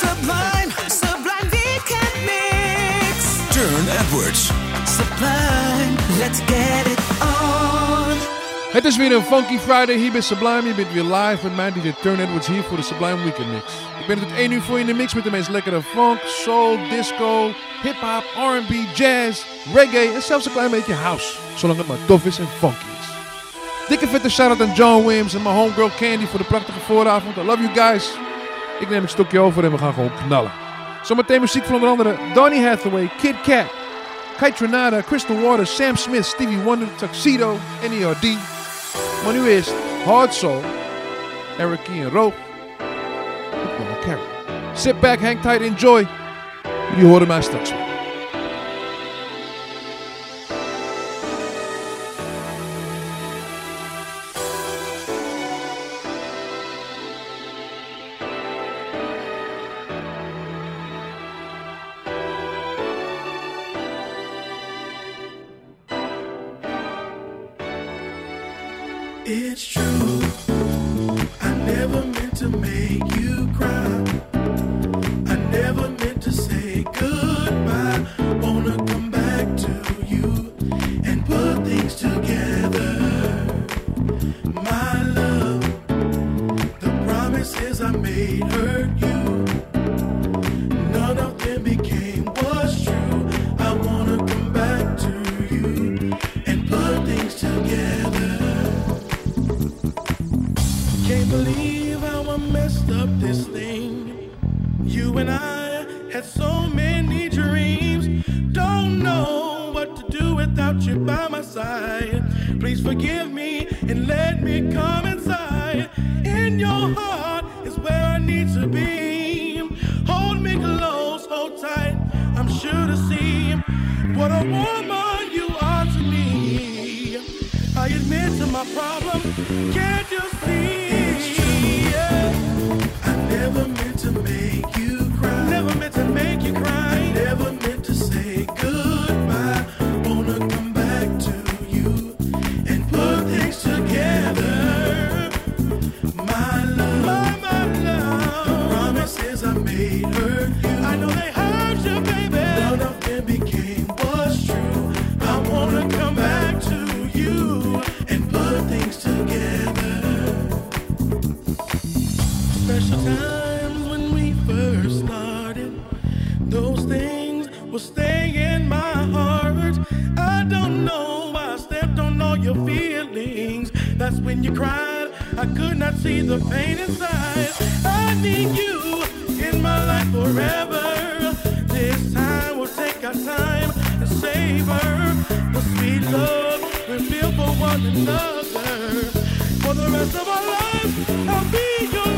Sublime, sublime weekend mix. Turn Edwards. Sublime, let's get it on. Het is weer een Funky Friday hier bij Sublime. Je bent weer live met mij, DJ Turn Edwards, hier voor de Sublime Weekend Mix. Ik ben tot 1 uur voor je in de mix met de meest lekkere funk, soul, disco, hip-hop, RB, jazz, reggae en zelfs een klein beetje house. Zolang het maar tof is en funky is. Dikke vette shout-out aan John Williams en mijn homegirl Candy voor de prachtige vooravond. I love you guys. Ik neem een stokje over en we gaan gewoon knallen. Zometeen muziek van onder andere Donny Hathaway, Kid Cat, Kite Renata, Crystal Waters, Sam Smith, Stevie Wonder, Tuxedo, NERD. Maar nu eerst Hard Soul, Eric Key en Carol. Sit back, hang tight, enjoy. Jullie horen mij straks in my heart. I don't know why I stepped on all your feelings. That's when you cried. I could not see the pain inside. I need you in my life forever. This time we'll take our time and savor the sweet love we feel for one another. For the rest of our lives, I'll be your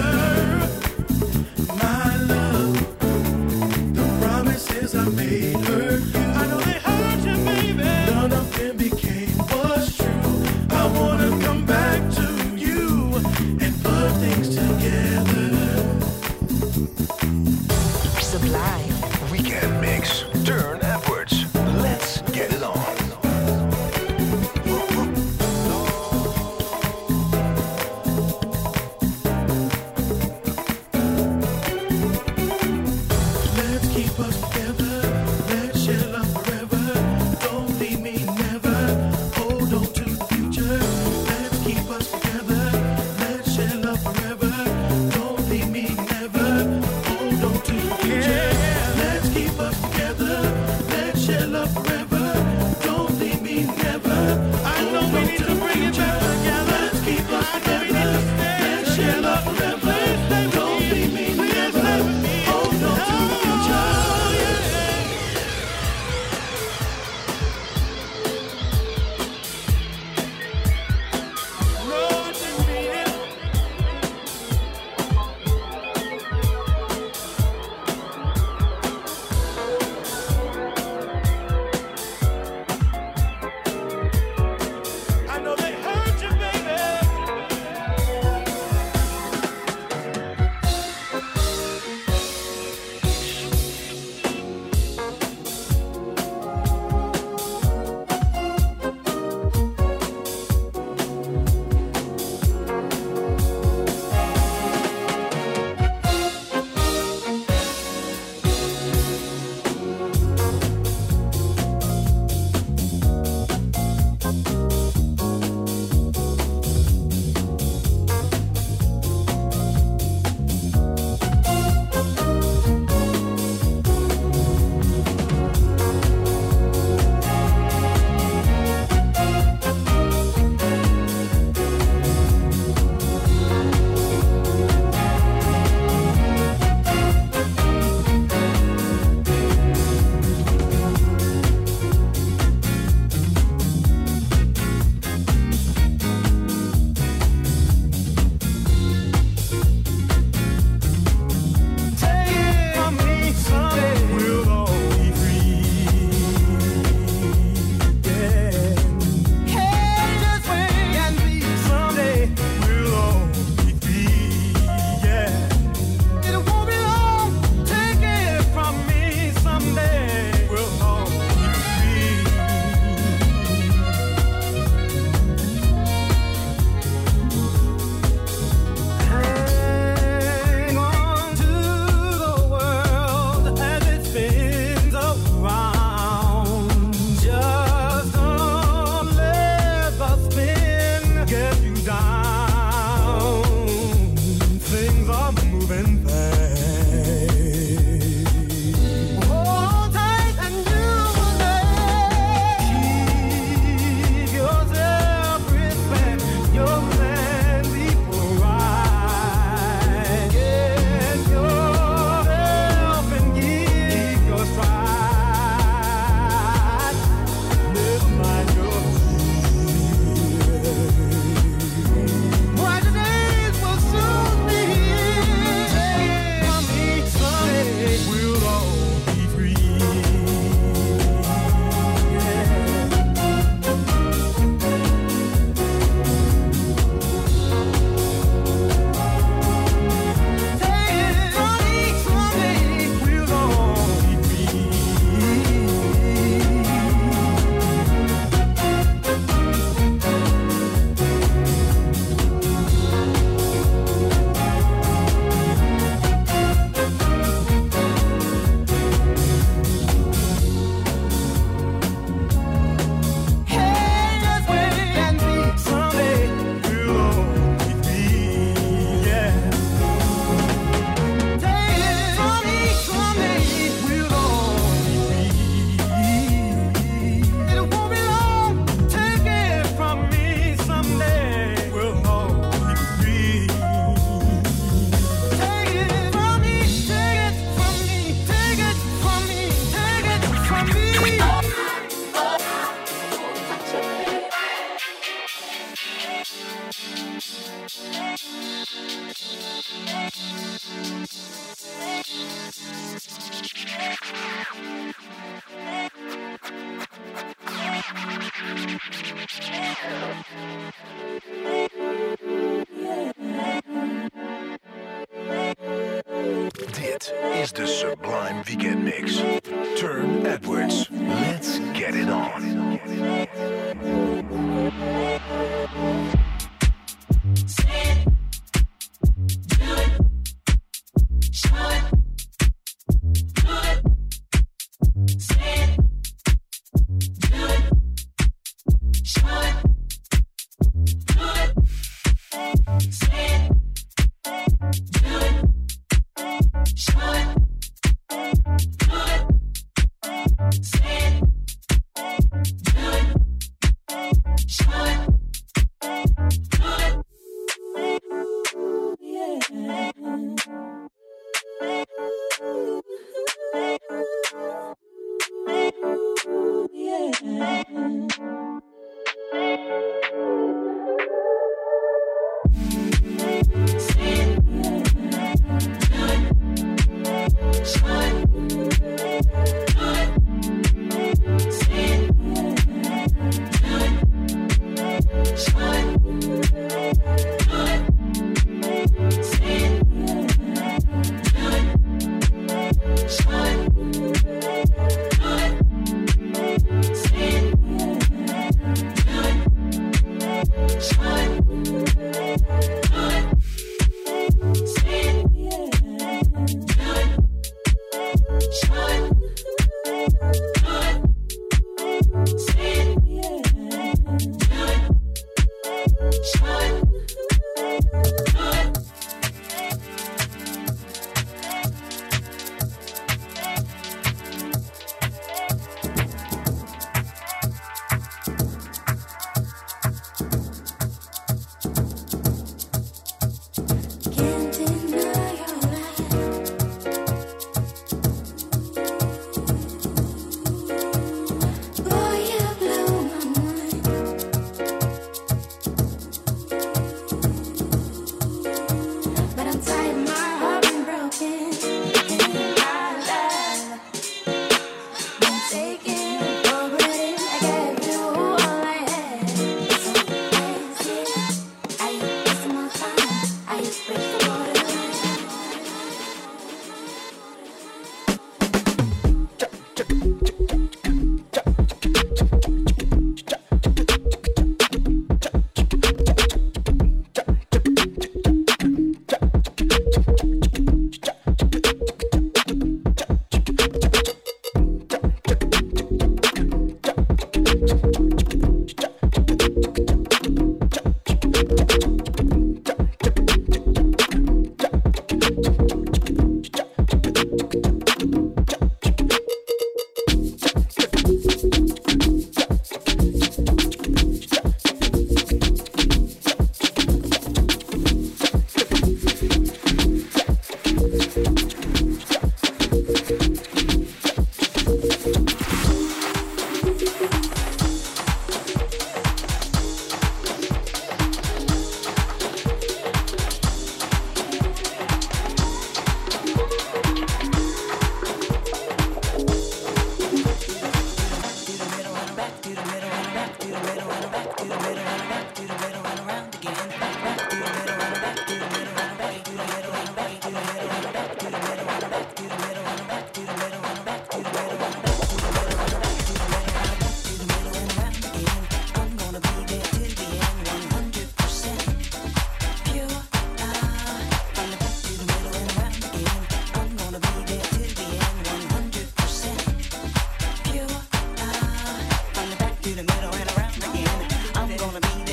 together. You'll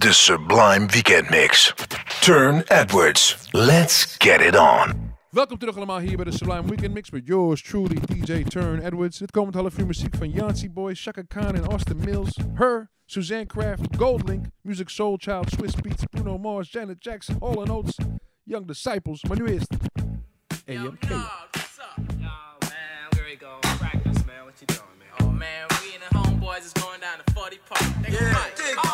the Sublime Weekend Mix. Turne Edwards. Let's get it on. Welkom terug allemaal hier bij de Sublime Weekend Mix met yours truly DJ Turne Edwards. Dit komend half uur muziek van Yancey Boy, Chaka Khan en Austin Mills. Her, Suzanne Kraft, Goldlink, Music Soul Child, Swizz Beatz, Bruno Mars, Janet Jackson, Hall Oates, Young Disciples. Maar nu eerst AMK. Yo, man, we the homeboys is going down to 40 Park. Yeah,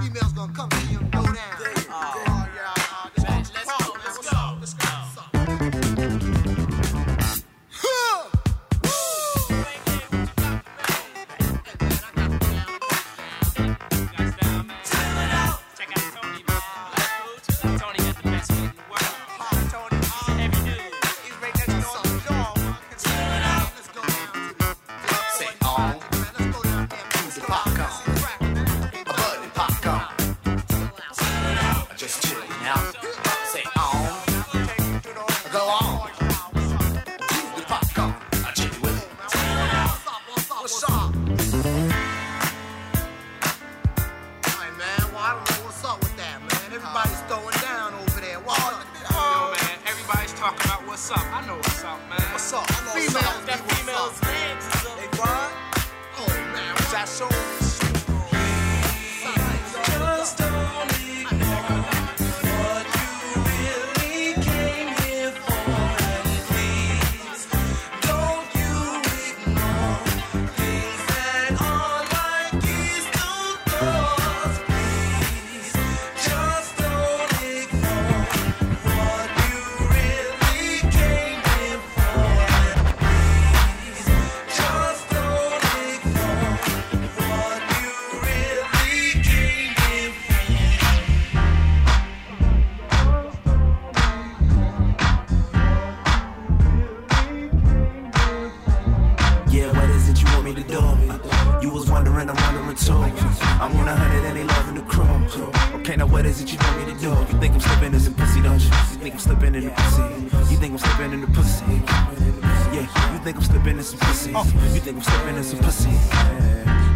females gonna come see him go down. some pussy.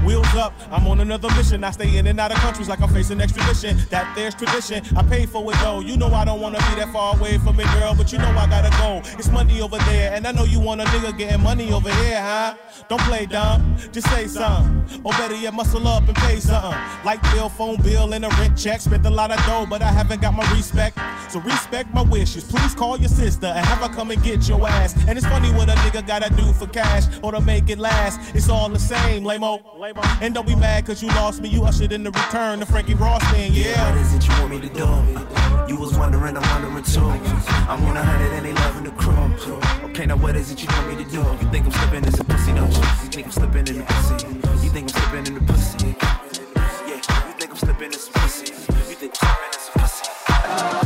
Wheels up, I'm on another mission. I stay in and out of countries like I'm facing extradition. That there's tradition. I pay for it though. You know I don't wanna be that far away from it, girl. But you know I gotta go. It's money over there, and I know you want a nigga getting money over here, huh? Don't play dumb, just say something. Or better yet, muscle up and pay something. Like bill, phone bill, and a rent check. Spent a lot of dough, but I haven't got my respect. So respect my wishes. Please call your sister and have her come and get your ass. And it's funny what a nigga gotta do for cash or to make it last. It's all the same, lame-o. And don't be mad cause you lost me. You ushered in the return to Frankie Ross thing, yeah. What is it you want me to do? You was wondering, I'm wondering too. I'm on a hundred and they loving the crew. Okay, now what is it you want me to do? You think I'm slipping in some pussy, don't you? You think I'm slipping in the pussy? You think I'm slipping in the pussy? Yeah, you think I'm slipping in some pussy? You think I'm slipping in pussy?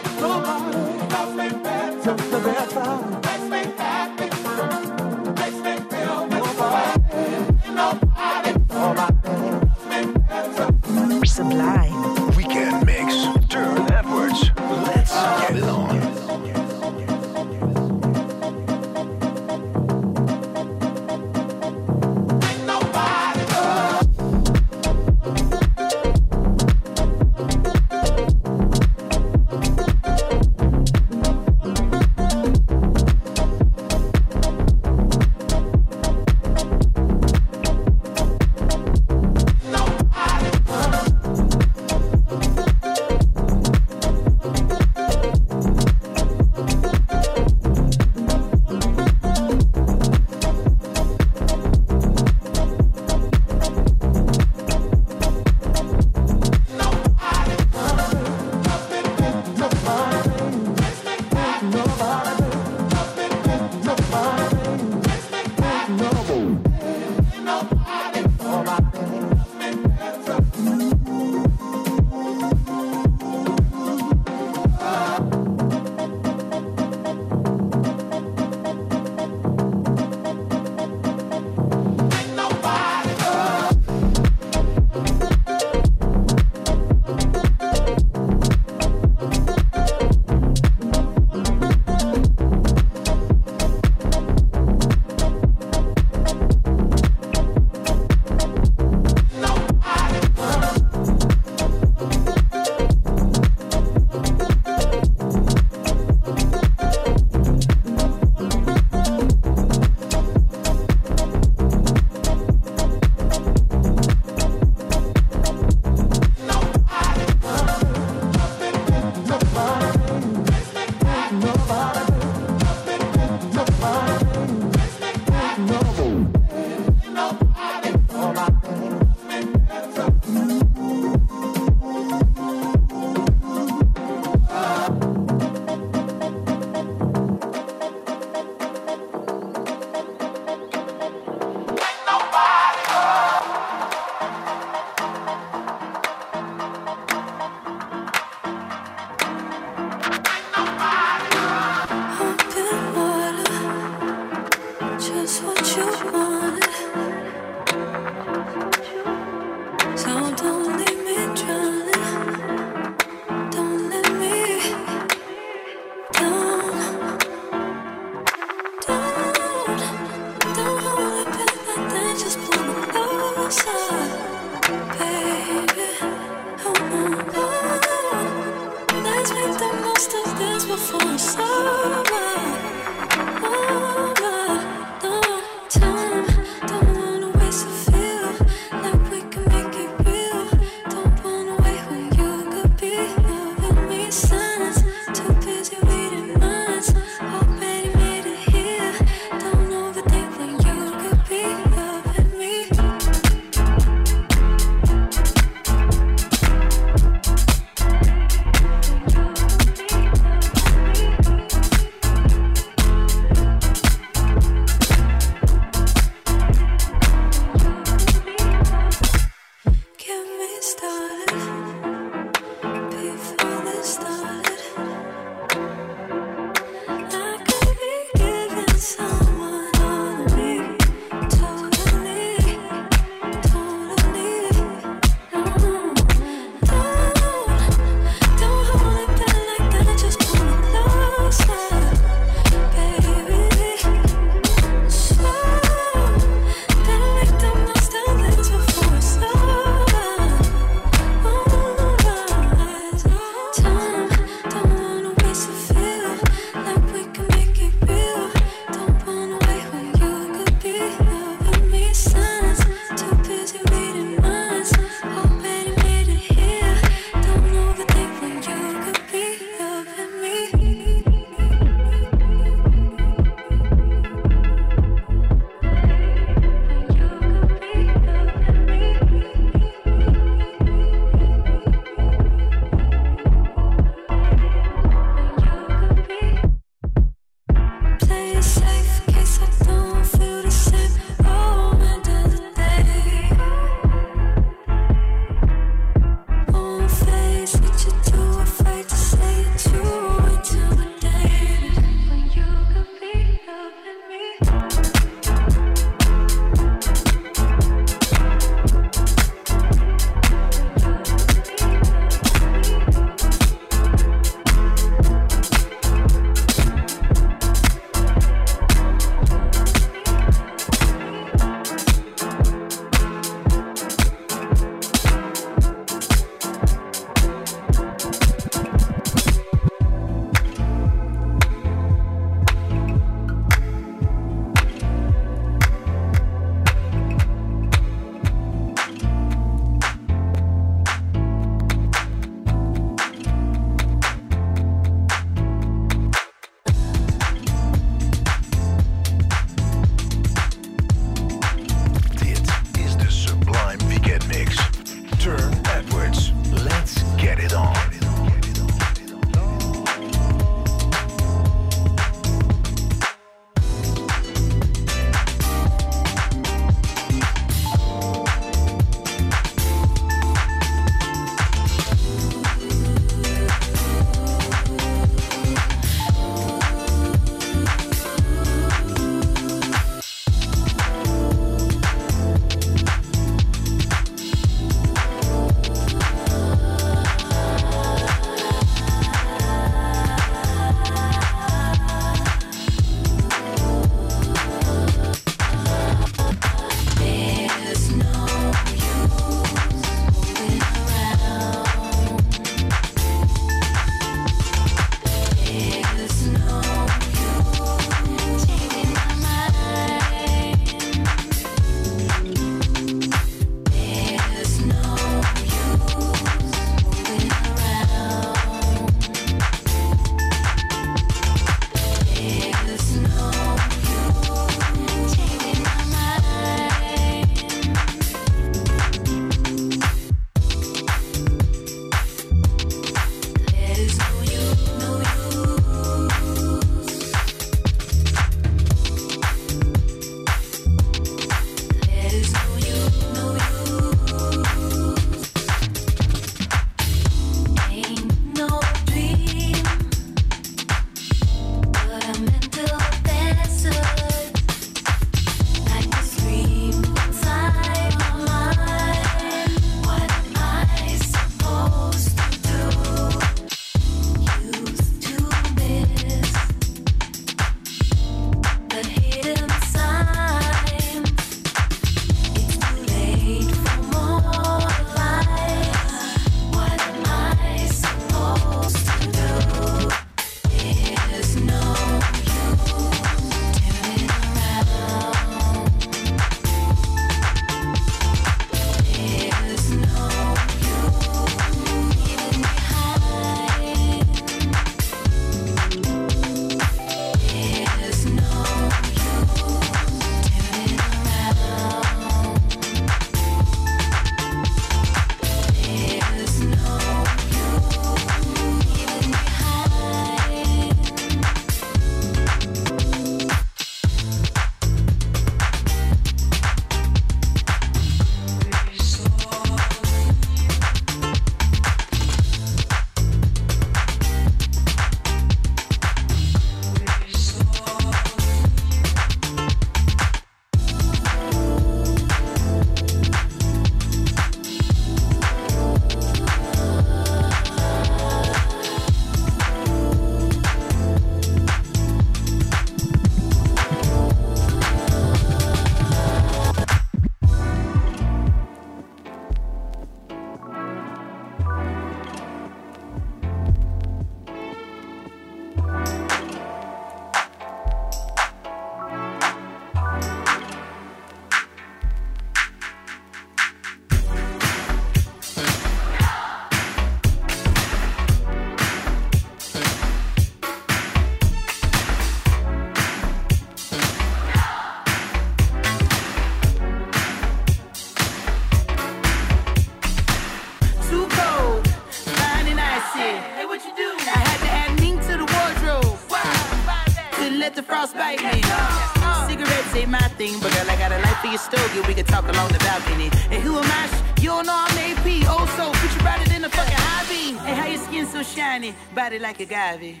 Body like a agave.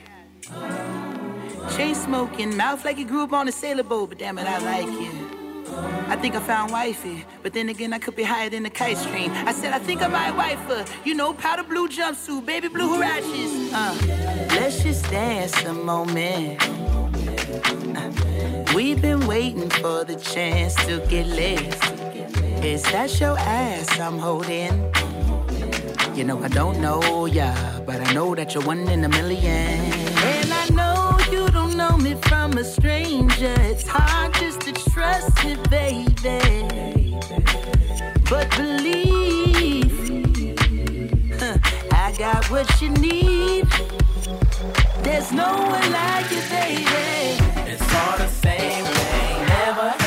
Chain smoking, mouth like you grew up on a sailor boat, but damn it, I like you. I think I found wifey, but then again, I could be higher than the kite string. I said, I think I might wife her. You know, powder blue jumpsuit, baby blue huaraches. Uh, let's just dance a moment. Uh, we've been waiting for the chance to get lit. Is that your ass I'm holding? You know, I don't know ya, but I know that you're one in a million. And I know you don't know me from a stranger. It's hard just to trust me, baby. But believe, huh, I got what you need. There's no one like you, baby. It's all the same thing. Never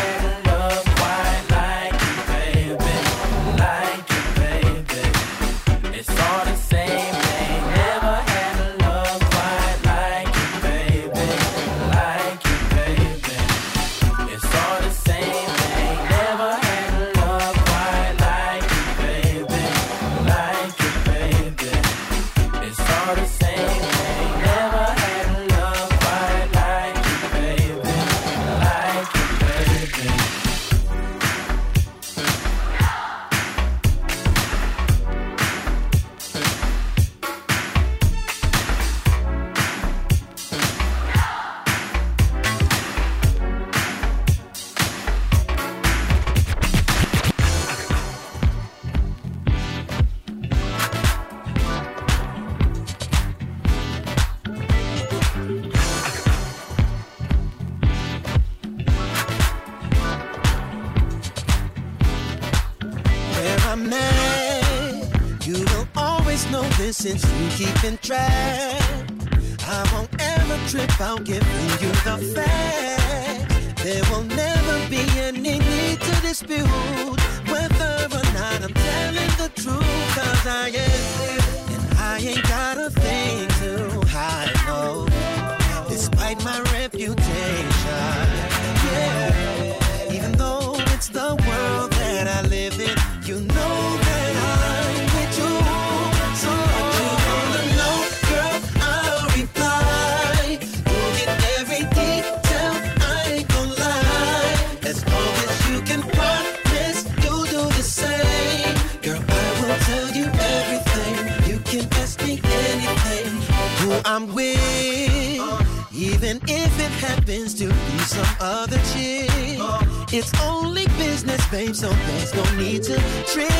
It's only business, babe, so there's no need to trip.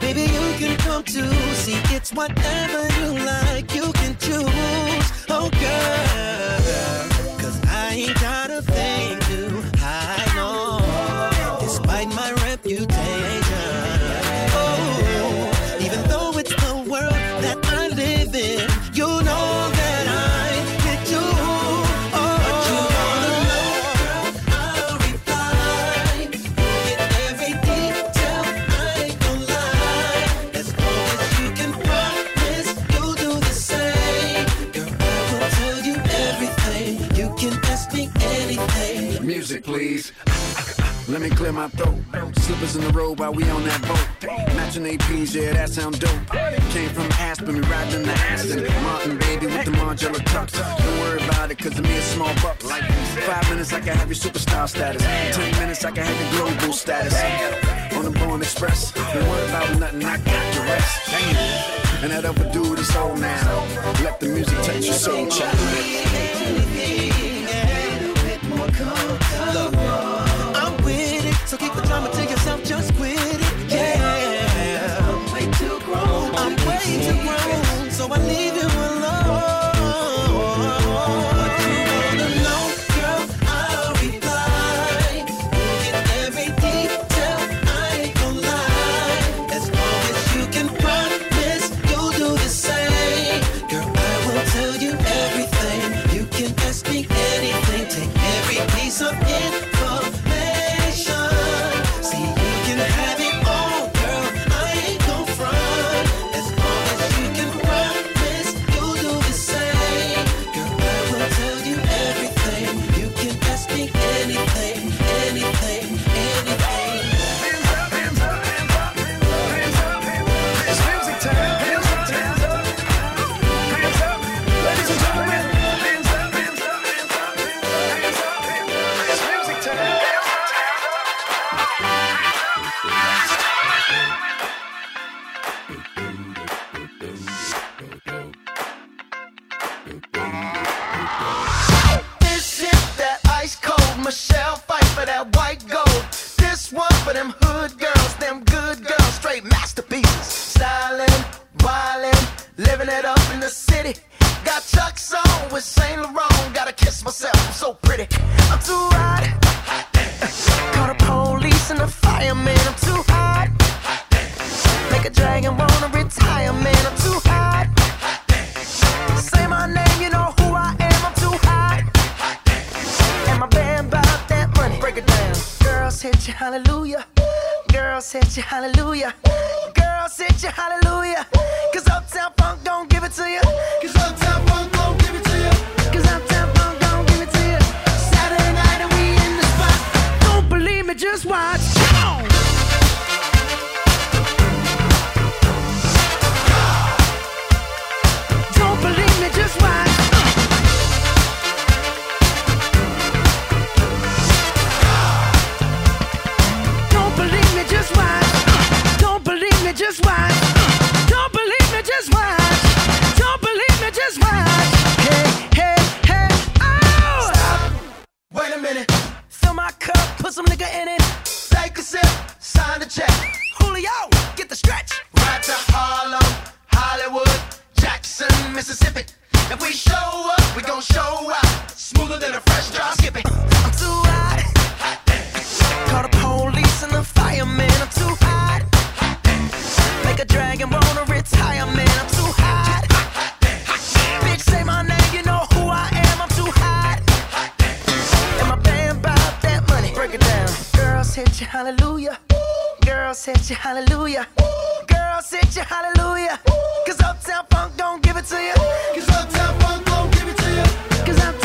Baby, you can come too. See, it's whatever you like, you can choose. Oh, girl. Cause I ain't clear my throat. Slippers in the road while we on that boat. Matching APs, yeah, that sound dope. Came from Aspen, we riding in the Aston. Martin, baby, with the Margiela tux. Don't worry about it, cause of me, a small buck. Like five minutes, I can have your superstar status. Ten minutes, I can have your global status. On the Born Express, don't worry about nothing, I got the rest. And that other dude is old now. Let the music touch your soul, child. Look, I'm with it, set you hallelujah. Girl set you hallelujah. Girl set you hallelujah. Cause Uptown Funk don't give it to you. Cause Uptown Funk don't give it to you. Cause Uptown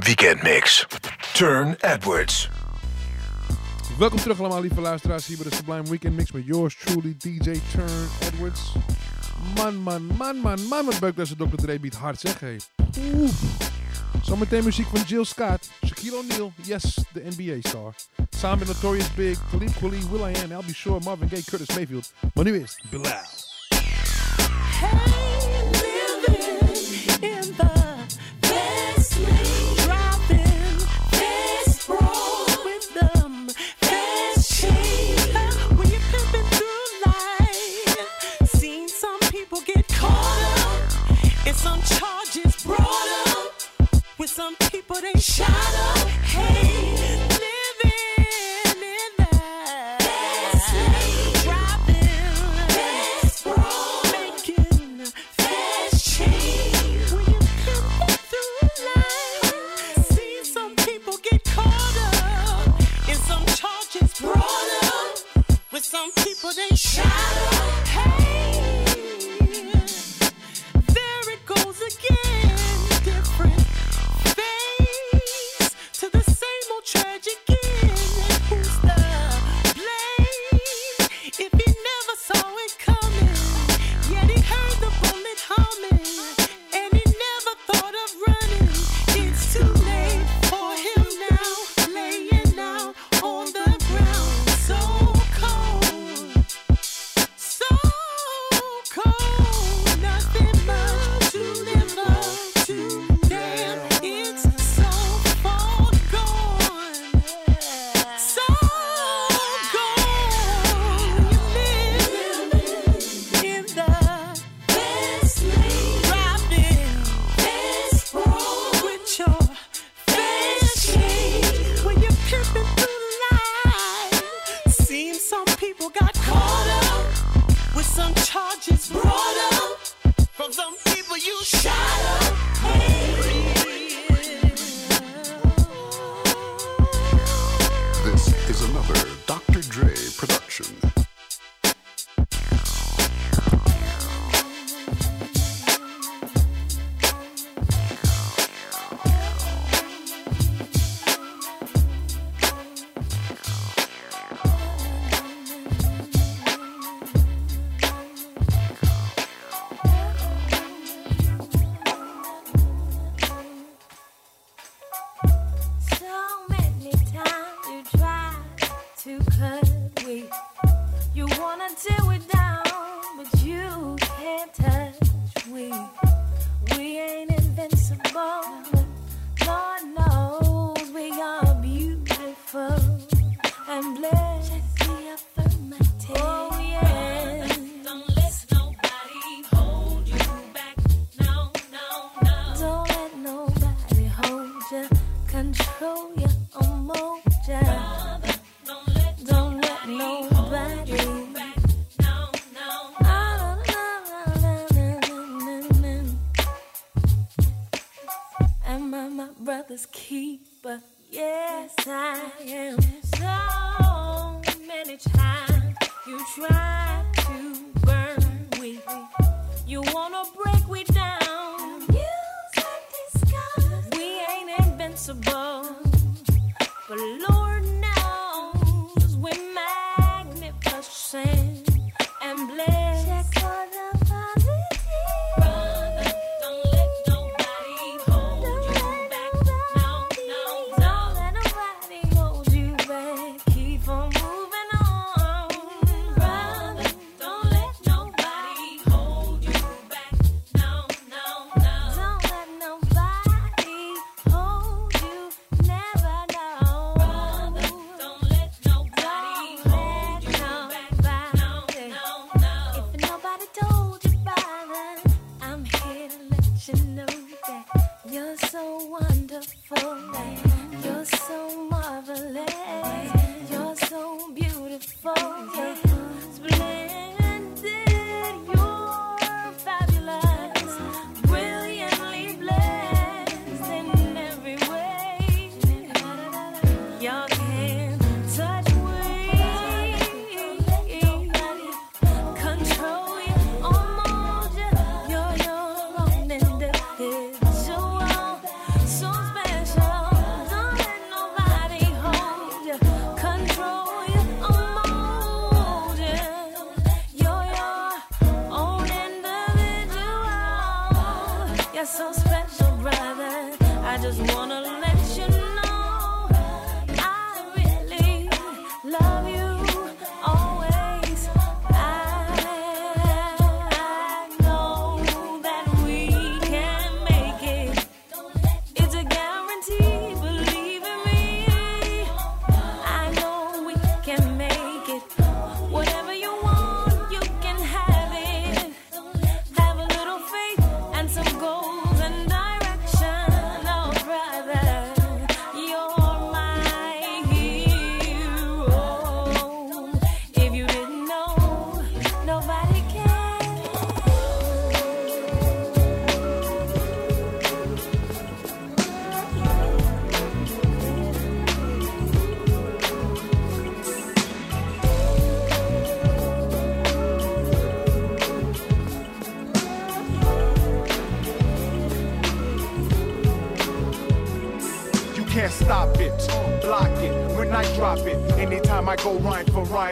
Weekend Mix. Turn Edwards. Welkom terug allemaal lieve luisteraars hier bij de Sublime Weekend Mix met yours truly DJ Turn Edwards. Man, man, man, man, man, wat beuk dat ze Dr. Dre beat hard zeg hey. Oeh. Zometeen muziek van Jill Scott, Shaquille O'Neal, yes, de NBA star. Samen met Notorious Big, Philippe Koly, Will I Am, I'll Be Sure, Marvin Gaye, Curtis Mayfield. Maar nu is Bilal. Hey!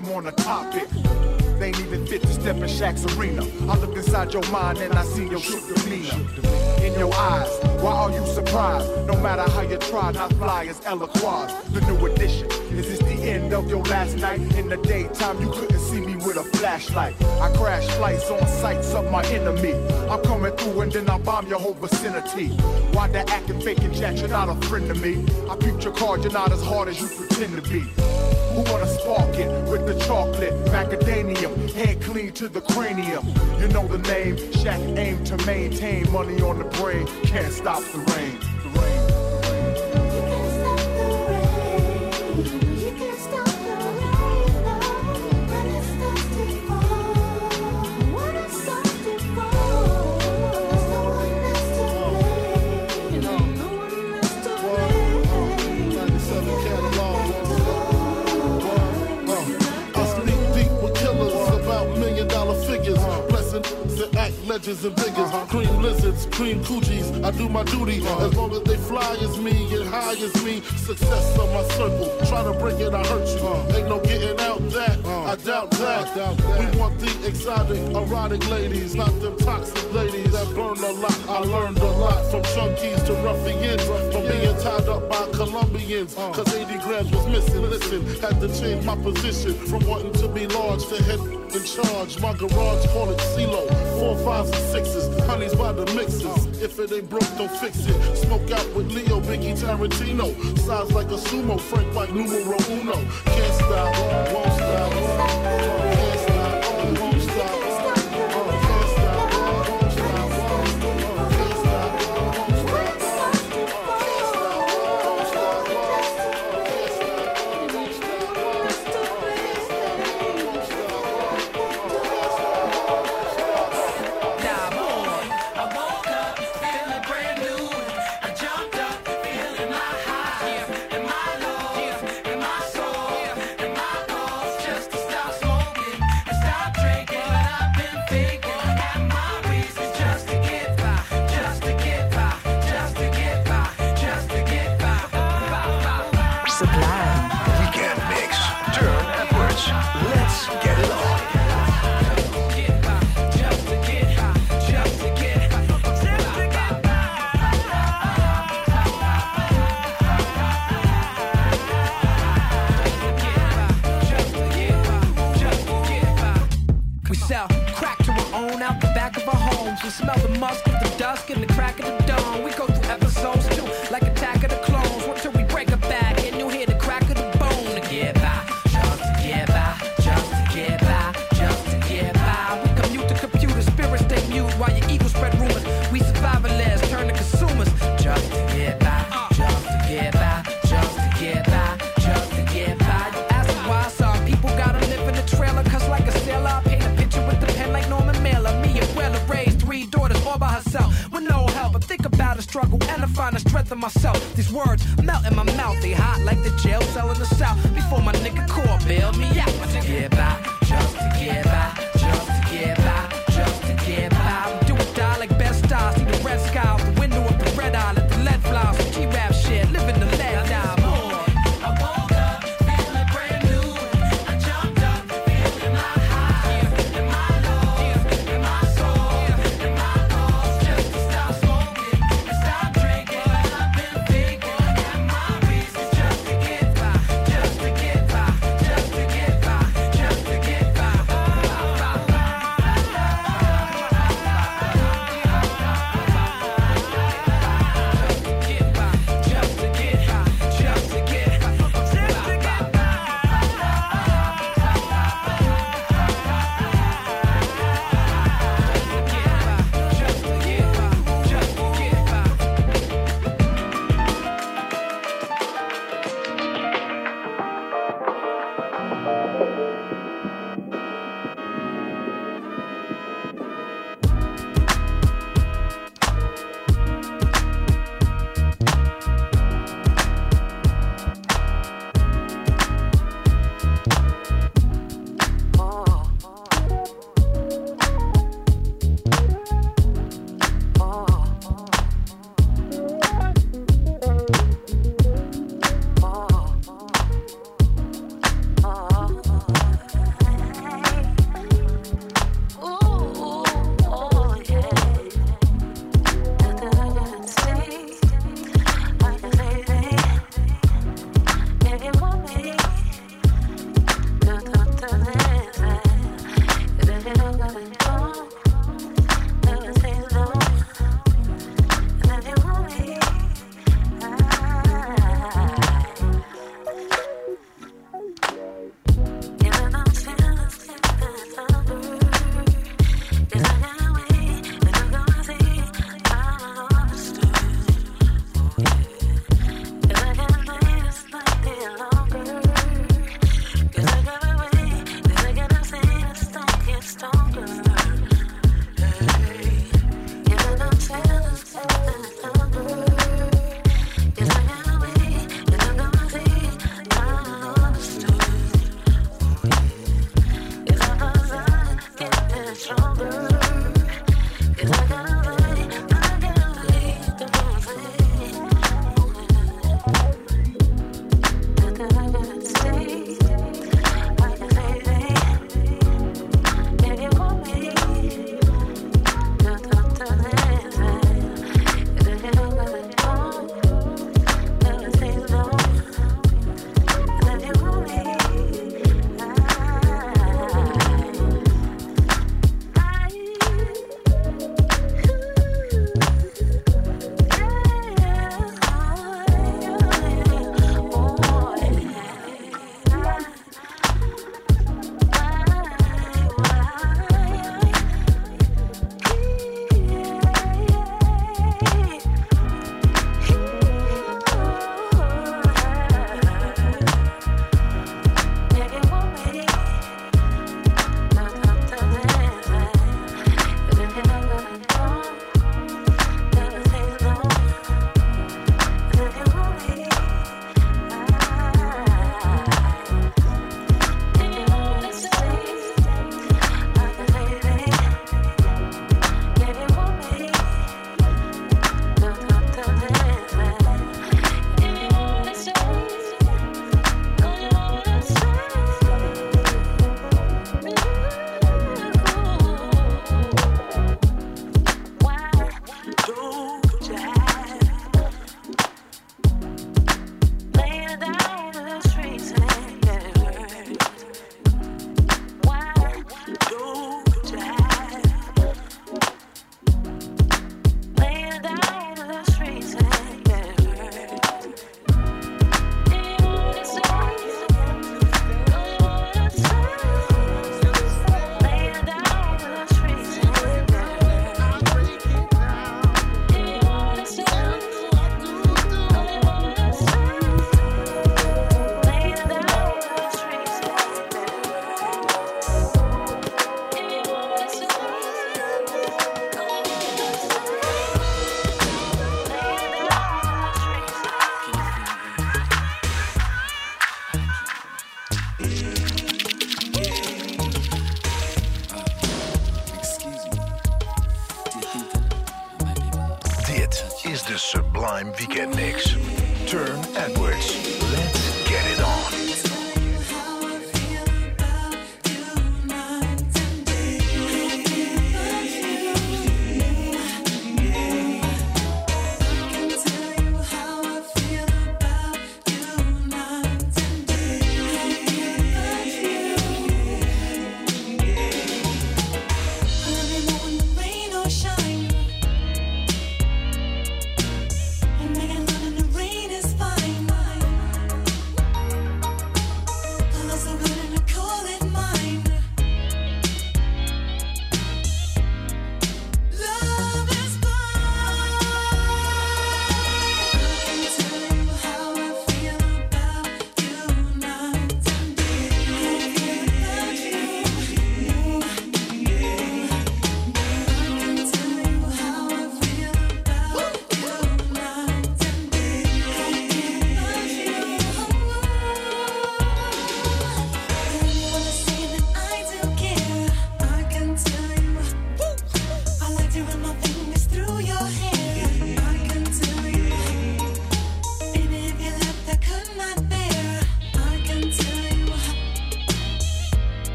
Rhyme on a topic. They ain't even fit to step in Shaq's arena. I look inside your mind and I see your shook demeanor. In your eyes, why are you surprised? No matter how you try, not fly as Eloquaz. The new edition. Is this the end of your last night? In the daytime, you couldn't see me with a flashlight. I crash flights on sights of my enemy. I'm coming through and then I bomb your whole vicinity. Why the acting, fake and chat? You're not a friend to me. I peeped your card, you're not as hard as you pretend to be. Wanna spark it with the chocolate? Macadamium, head clean to the cranium. You know the name, Shaq aim to maintain money on the brain. Can't stop the rain. And figures. Uh-huh. Cream lizards, cream coochies. I do my duty uh-huh. as long as they fly as me and high as me. Success on my circle. Try to bring it, I hurt you. Uh-huh. Ain't no getting out that. I doubt that. We want the exotic, erotic ladies, not them toxic ladies that burn a lot. I learned a lot from junkies to ruffians, from being tied up by Colombians. Cause 80 grams was missing. Listen, had to change my position from wanting to be large to in charge. My garage call it CeeLo. Four fives and sixes, honeys by the mixes. If it ain't broke, don't fix it. Smoke out with Leo, Biggie, Tarantino. Size like a sumo, Frank White, numero uno. Can't stop, won't stop.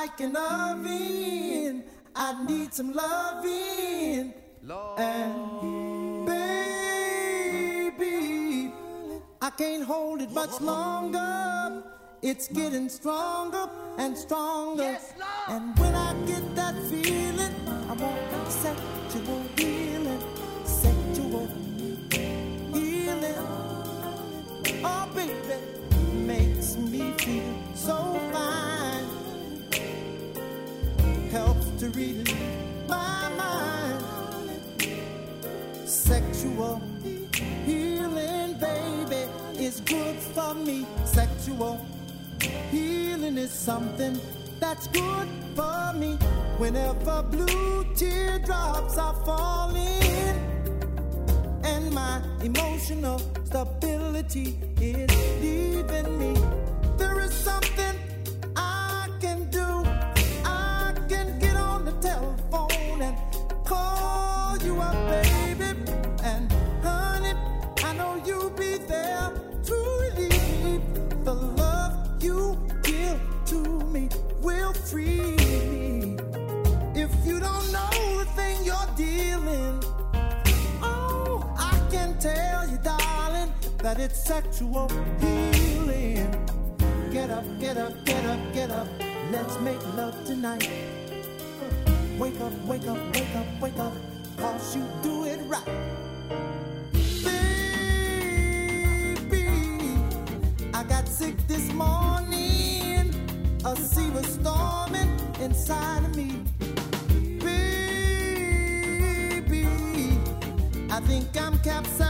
Like an oven. I need some loving. And baby, I can't hold it much longer. It's getting stronger and stronger. and when I get that feeling, I want sexual healing, sexual healing. Oh, baby, makes me feel so fine. Helps to relieve my mind. Sexual healing, baby, is good for me. Sexual healing is something that's good for me. Whenever blue teardrops are falling and my emotional stability is leaving me. There is something that it's sexual healing. Get up, get up, get up, get up. Let's make love tonight. Wake up, wake up, wake up, wake up. Cause you do it right. Baby, I got sick this morning. A sea was storming inside of me. Baby, I think I'm capsizing.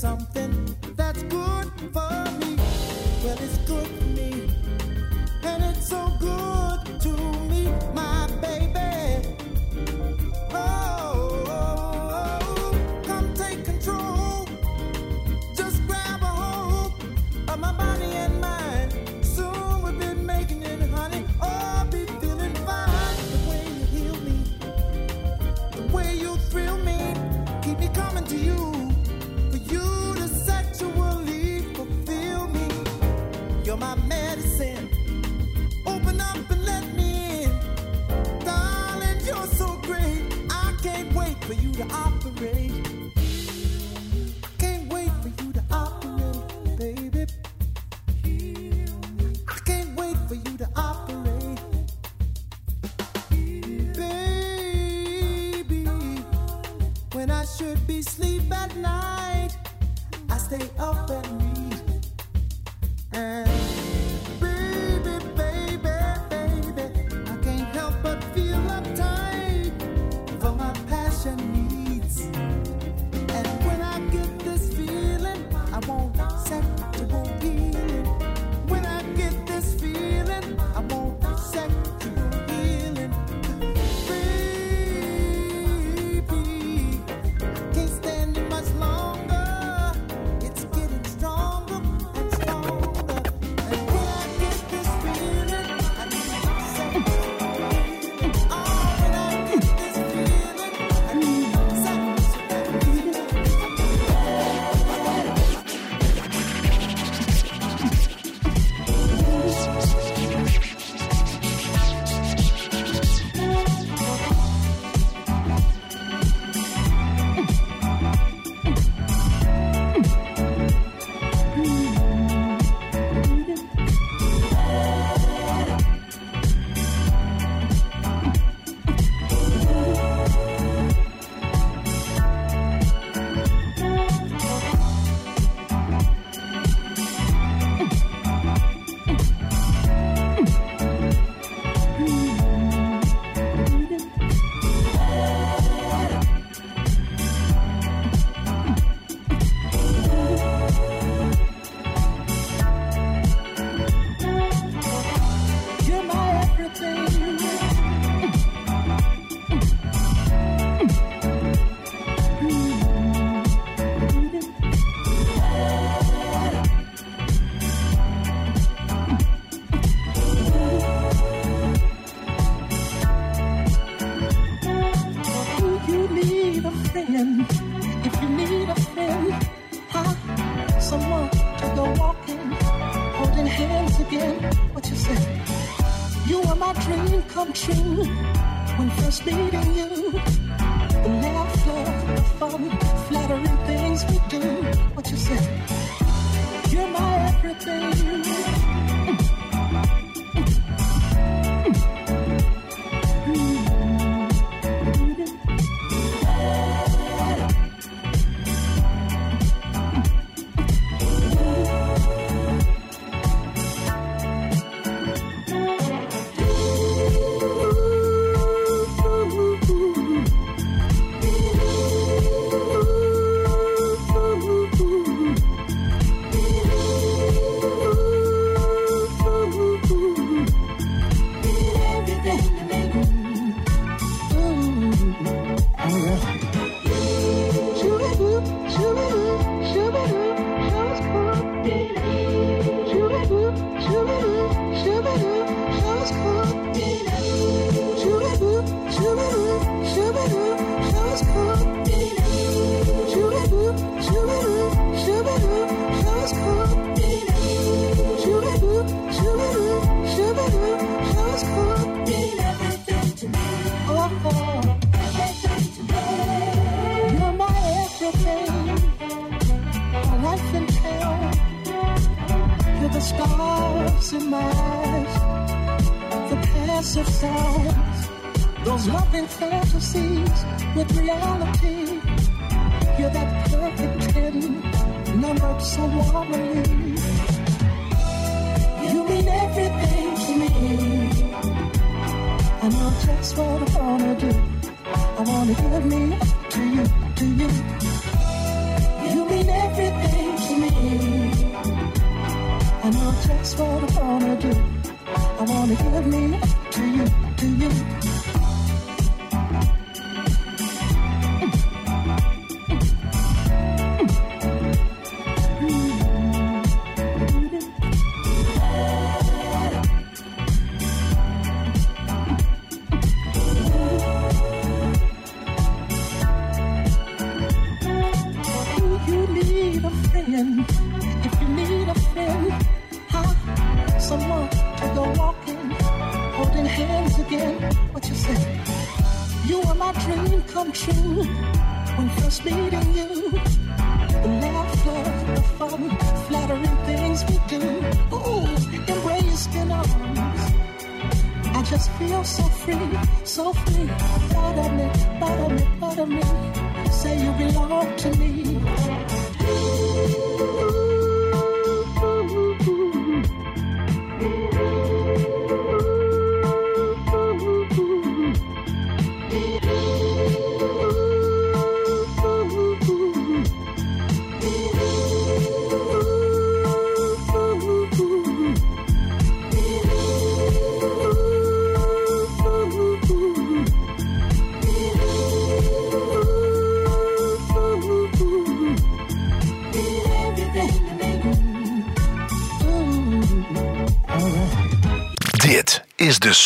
something that's good for me.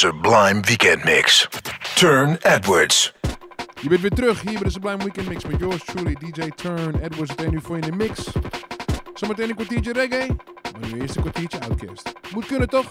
Sublime Weekend Mix. Turn Edwards. Je bent weer terug hier bij de Sublime Weekend Mix met yours truly, DJ Turn Edwards. Het nu voor in de mix. Zometeen een kwartiertje reggae, maar nu eerst een kwartiertje outcast. Moet kunnen toch?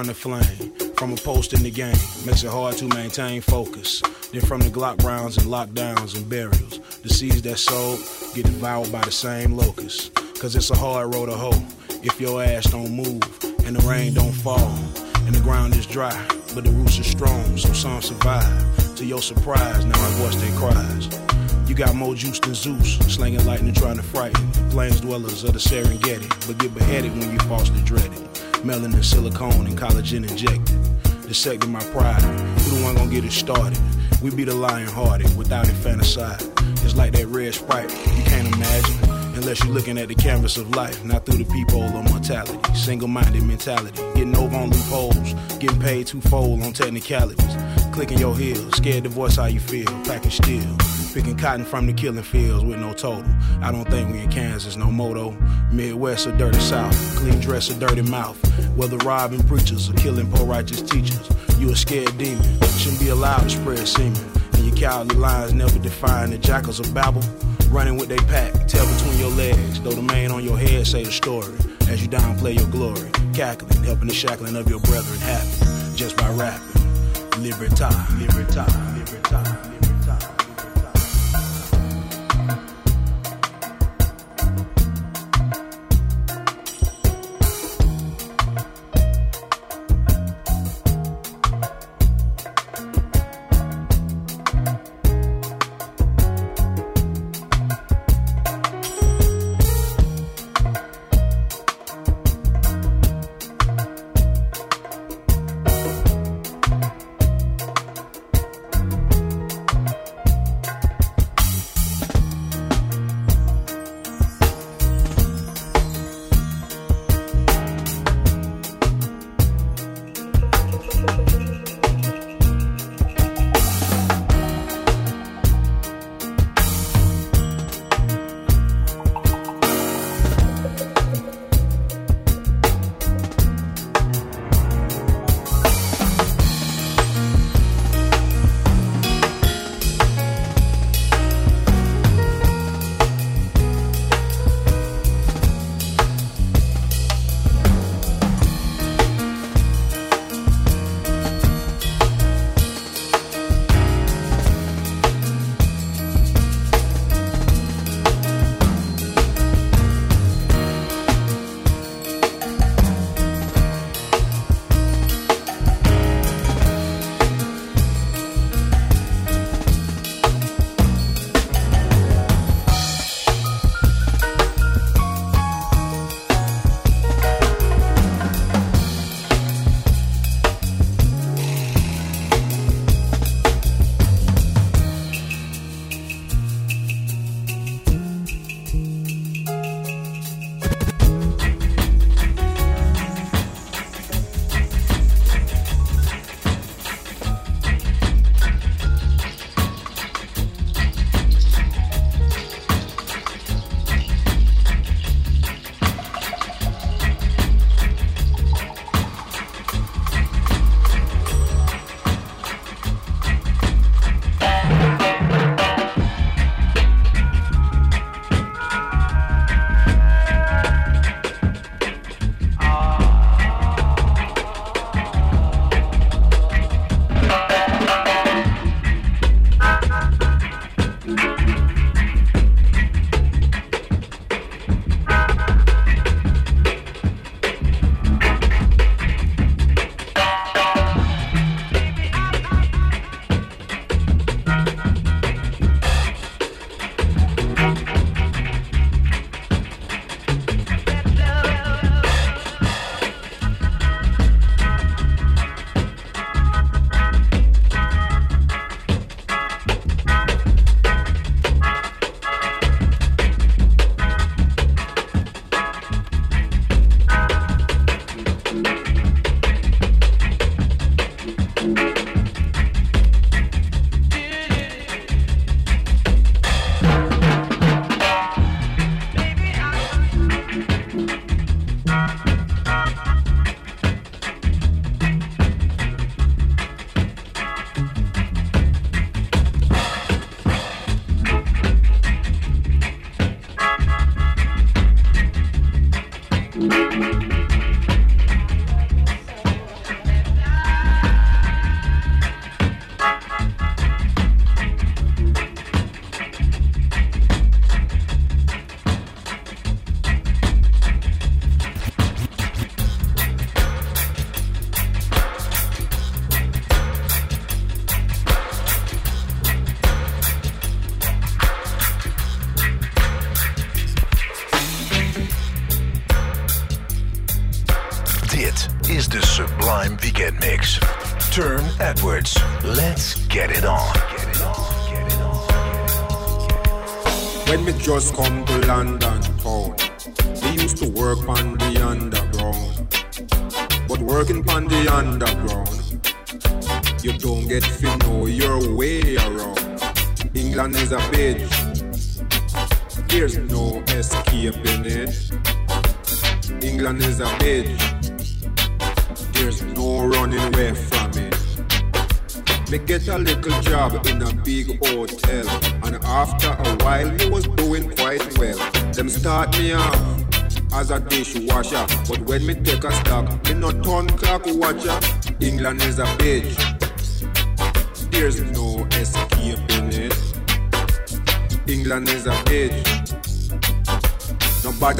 From the flame, from a post in the game. Makes it hard to maintain focus. Then from the Glock rounds and lockdowns and burials, the seeds that sowed get devoured by the same locusts. Cause it's a hard road to hoe if your ass don't move and the rain don't fall and the ground is dry, but the roots are strong, so some survive. To your surprise, now I voice their cries. You got more juice than Zeus, slinging lightning trying to frighten plains dwellers of the Serengeti, but get beheaded when you falsely dread it. Melanin, silicone, and collagen injected. Dissecting my pride. Who the one gonna get it started? We be the lion hearted without infanticide. It's like that red sprite, you can't imagine. Unless you're looking at the canvas of life, not through the peephole of mortality. Single minded mentality, getting over on loopholes, getting paid twofold on technicalities. Clicking your heels, scared to voice how you feel, packing steel. Picking cotton from the killing fields with no total. I don't think we in Kansas, no moto. Midwest or dirty South, clean dress or dirty mouth. Whether robbing preachers or killing poor righteous teachers, you a scared demon. Shouldn't be allowed to spread semen. And your cowardly lines never define the jackals of Babel. Running with they pack, tail between your legs. Though the man on your head say the story. As you downplay your glory, cackling, helping the shackling of your brethren happen. Just by rapping. Libertad, libertad, libertad.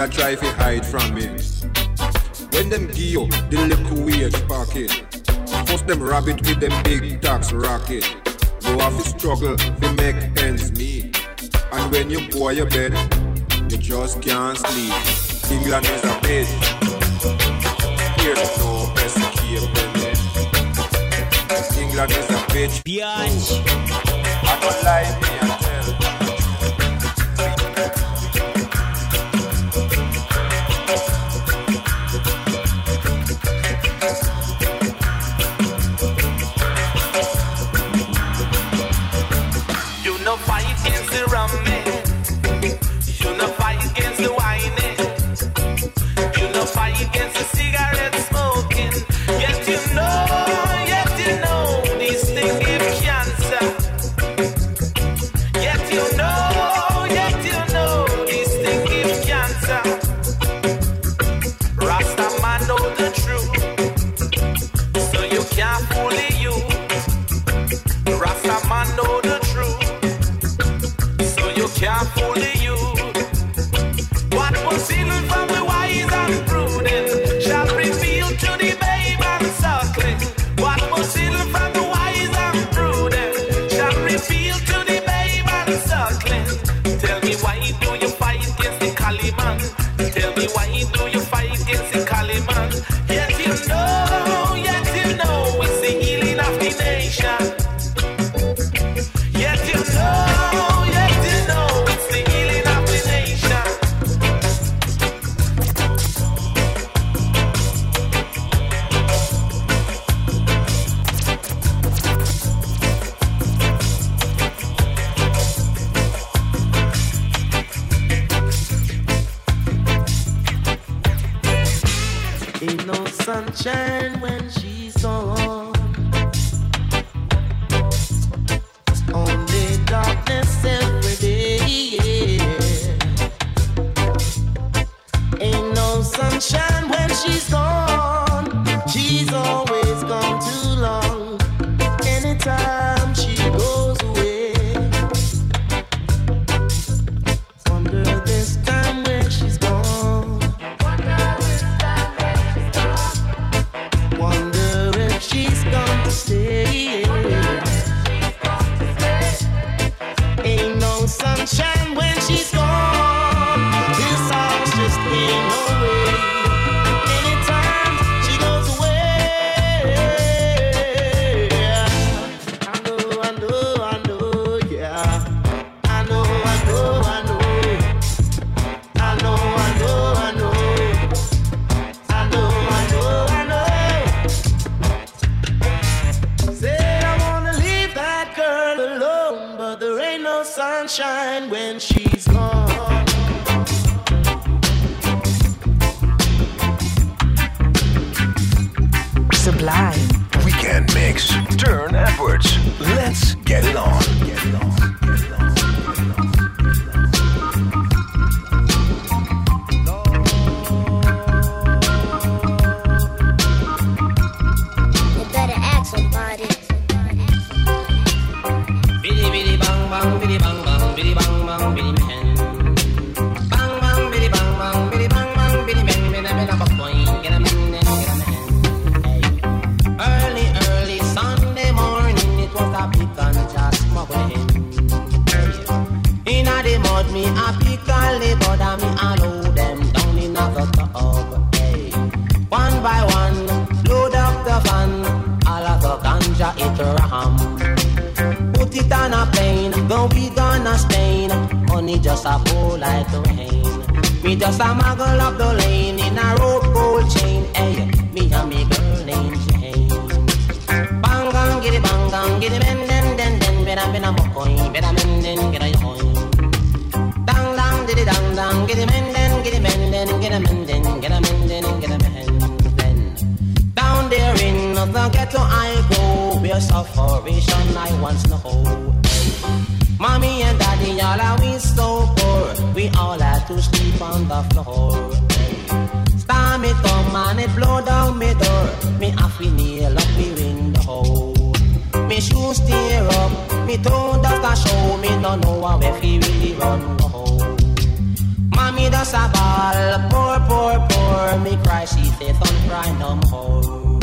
a try to hide from me. When them give you the little wage pocket, force them rabbit with them big tax rocket. Go off the struggle they make ends meet. And when you pour your bed, you just can't sleep. England is a place a pour like. Me just a muggle up the lane in a rope gold chain. Hey, me and me girl named Jane. Bang gang, giddy bang gang, giddy ben den den den. Better ben a mokoin, better men den a yoin. Dang dang, diddy dang dang, giddy men den, giddy men den, a men den, a men den, a men den. Down there in the ghetto I go, where sufferation I once know. Mommy and daddy, all are we so poor. We all had to sleep on the floor. Storm it come and it blow down me door. Me have to nail up me window. Me shoes tear up, me toe dust a show. Me don't know how if he really run go. Mommy does a ball, poor, poor, poor. Me cry, she faith on cry no more.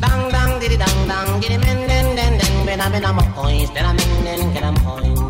Dang dang diddy dang dang, giddy men den den den. Ben a ben a mo coins, ben a men den get a coin.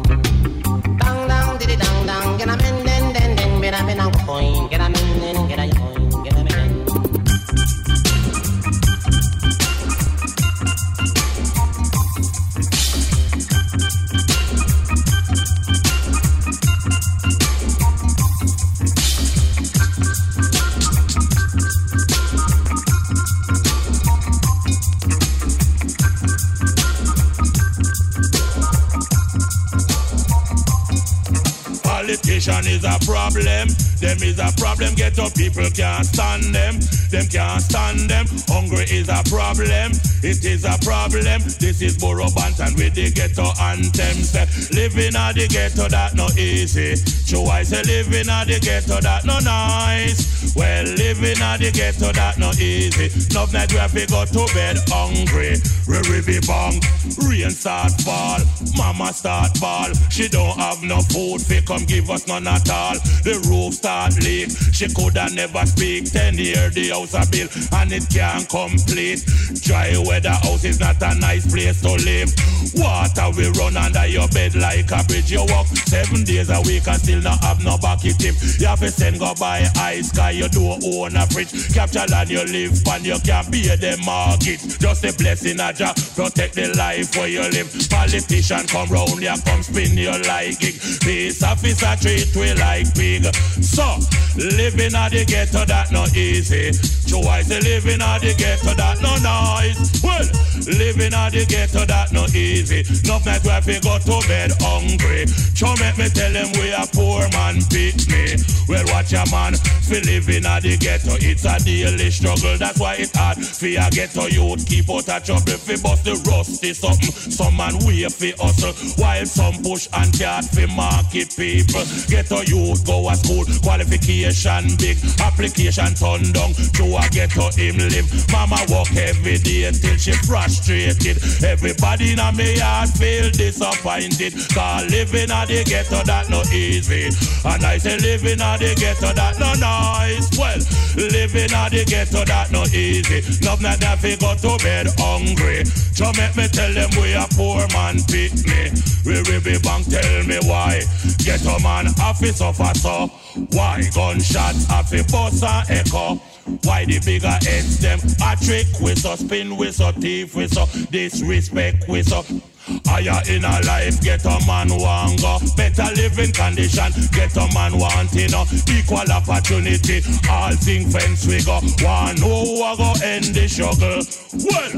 Problem. Them is a problem. Ghetto people can't stand them. Them can't stand them. Hungry is a problem. It is a problem. This is Burro Banton with the ghetto anthem. Say, living at the ghetto that no easy. So I say living at the ghetto that no nice. Well, living at the ghetto that no easy. Enough night we have to go to bed hungry. We be bang. Rain start fall. Mama start ball. She don't have no food. Fi come give us none at all. The roof start leak. She coulda never speak. Ten year the house a bill and it can't complete. Dry weather house is not a nice place to live. Water will run under your bed like a bridge. You walk seven days a week and still not have no bucket tip. You have to send go buy ice sky. You don't own a fridge. Capture land you live and you can't pay the market. Just a blessing a job. Protect the life where you live. Politician come round you come spin you like gig. Peace officer treat we like pig. So living at the ghetto that no easy. So I say living at the ghetto that no nice. Well, living at the ghetto that no easy. No night we go to bed hungry. So make me tell them we a poor man pick me. Well, watch a man for living at the ghetto. It's a daily struggle. That's why it's hard for a ghetto youth keep out of trouble. Fi bust the rusty something. Some man wait for hustle while some push and cat for market people. Ghetto youth go to school. Qualification big. Application turn down. To a ghetto him live. Mama walk every day till she frustrated. Everybody in me yard feel disappointed. Cause living at the ghetto that no easy. And I say living at the ghetto that no nice. Well, living at the ghetto that no easy. Love not that fi go to bed hungry. So make me tell them we a poor man pick me. We be bank tell me why. Ghetto man have to suffer so. Why gunshots have to bust and echo. Why the bigger heads them a trick with so spin with so thief with so disrespect with so Higher in a life, get a man want go. Better living condition, get a man want you know. Equal opportunity, all thing fence we go. One who a go end the struggle. Well,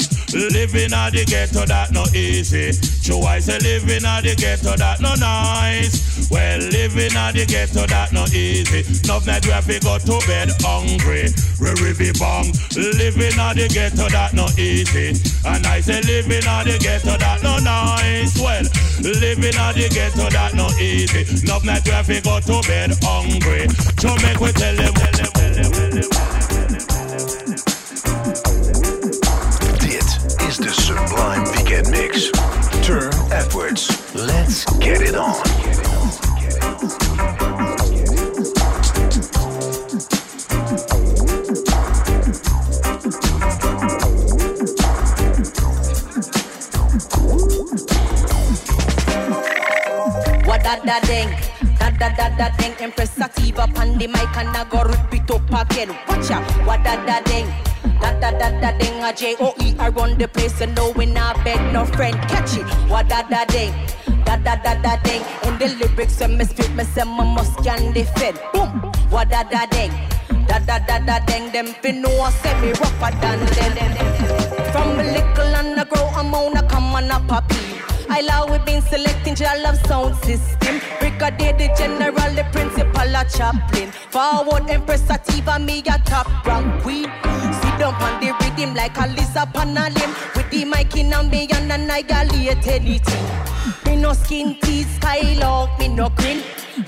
living at the ghetto that no easy. So I say living at the ghetto that no nice. Well, living at the ghetto that no easy. Enough night we have to go to bed hungry. We be bang. Living at the ghetto that no easy. And I say living at the ghetto that no nice. Well, living the ghetto that no easy. Have to go to bed hungry. Make we tell them. Dit is de Sublime Weekend Mix. Turne Edwards. Let's get it on. Da da ding, da da da da ding. Empress Sativa on the mic and I go rip it up again. Watch out, what da da ding, Da da da da ding a J O E I run the place and no we not beg no friend. Catch it. What da da ding. Da da da da ding. In the lyrics when me spit me say me must can defend. Boom. What da da ding. Da da da da ding. Them fi know I say me rougher than them. From a little and I grow I'm on a come a puppy. I love we been selecting your love sound system. Brigadier the general, the principal, a chaplain. Forward Empress Sativa, me a top rank queen. Sit down on the rhythm like a lizard on a limb. With the mic in a me and annihilate anything. Me no skin teeth, skylock, me no grin.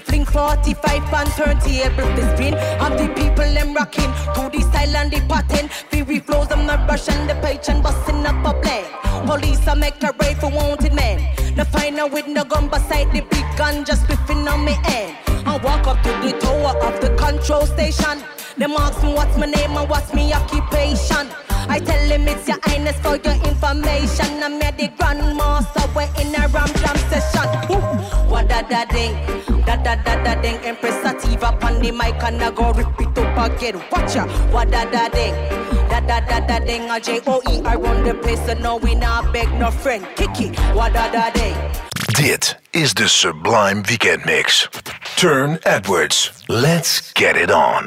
Fling 45 and turn table to spin. And the people them rocking to the style and the pattern. Fury flows, I'm not rushing the and busting up a blend. Police I make a raid for wanted men. The final with no gun beside the big gun just spiffing on me end. I walk up to the tower of the control station. Them ask me what's my name and what's my occupation. I tell him it's your highness for your information. I'm here the grandmaster, we're in a ram jam session. What da da ding, da da da da ding. Empress Sativa on the mic and I go rip it up again. Watch ya, what da da ding, da da da da ding. A J O E I run the place, so no we not beg no friend. Kiki, what da da ding. Dit is de Sublime Weekend Mix. Turne Edwards. Let's get it on.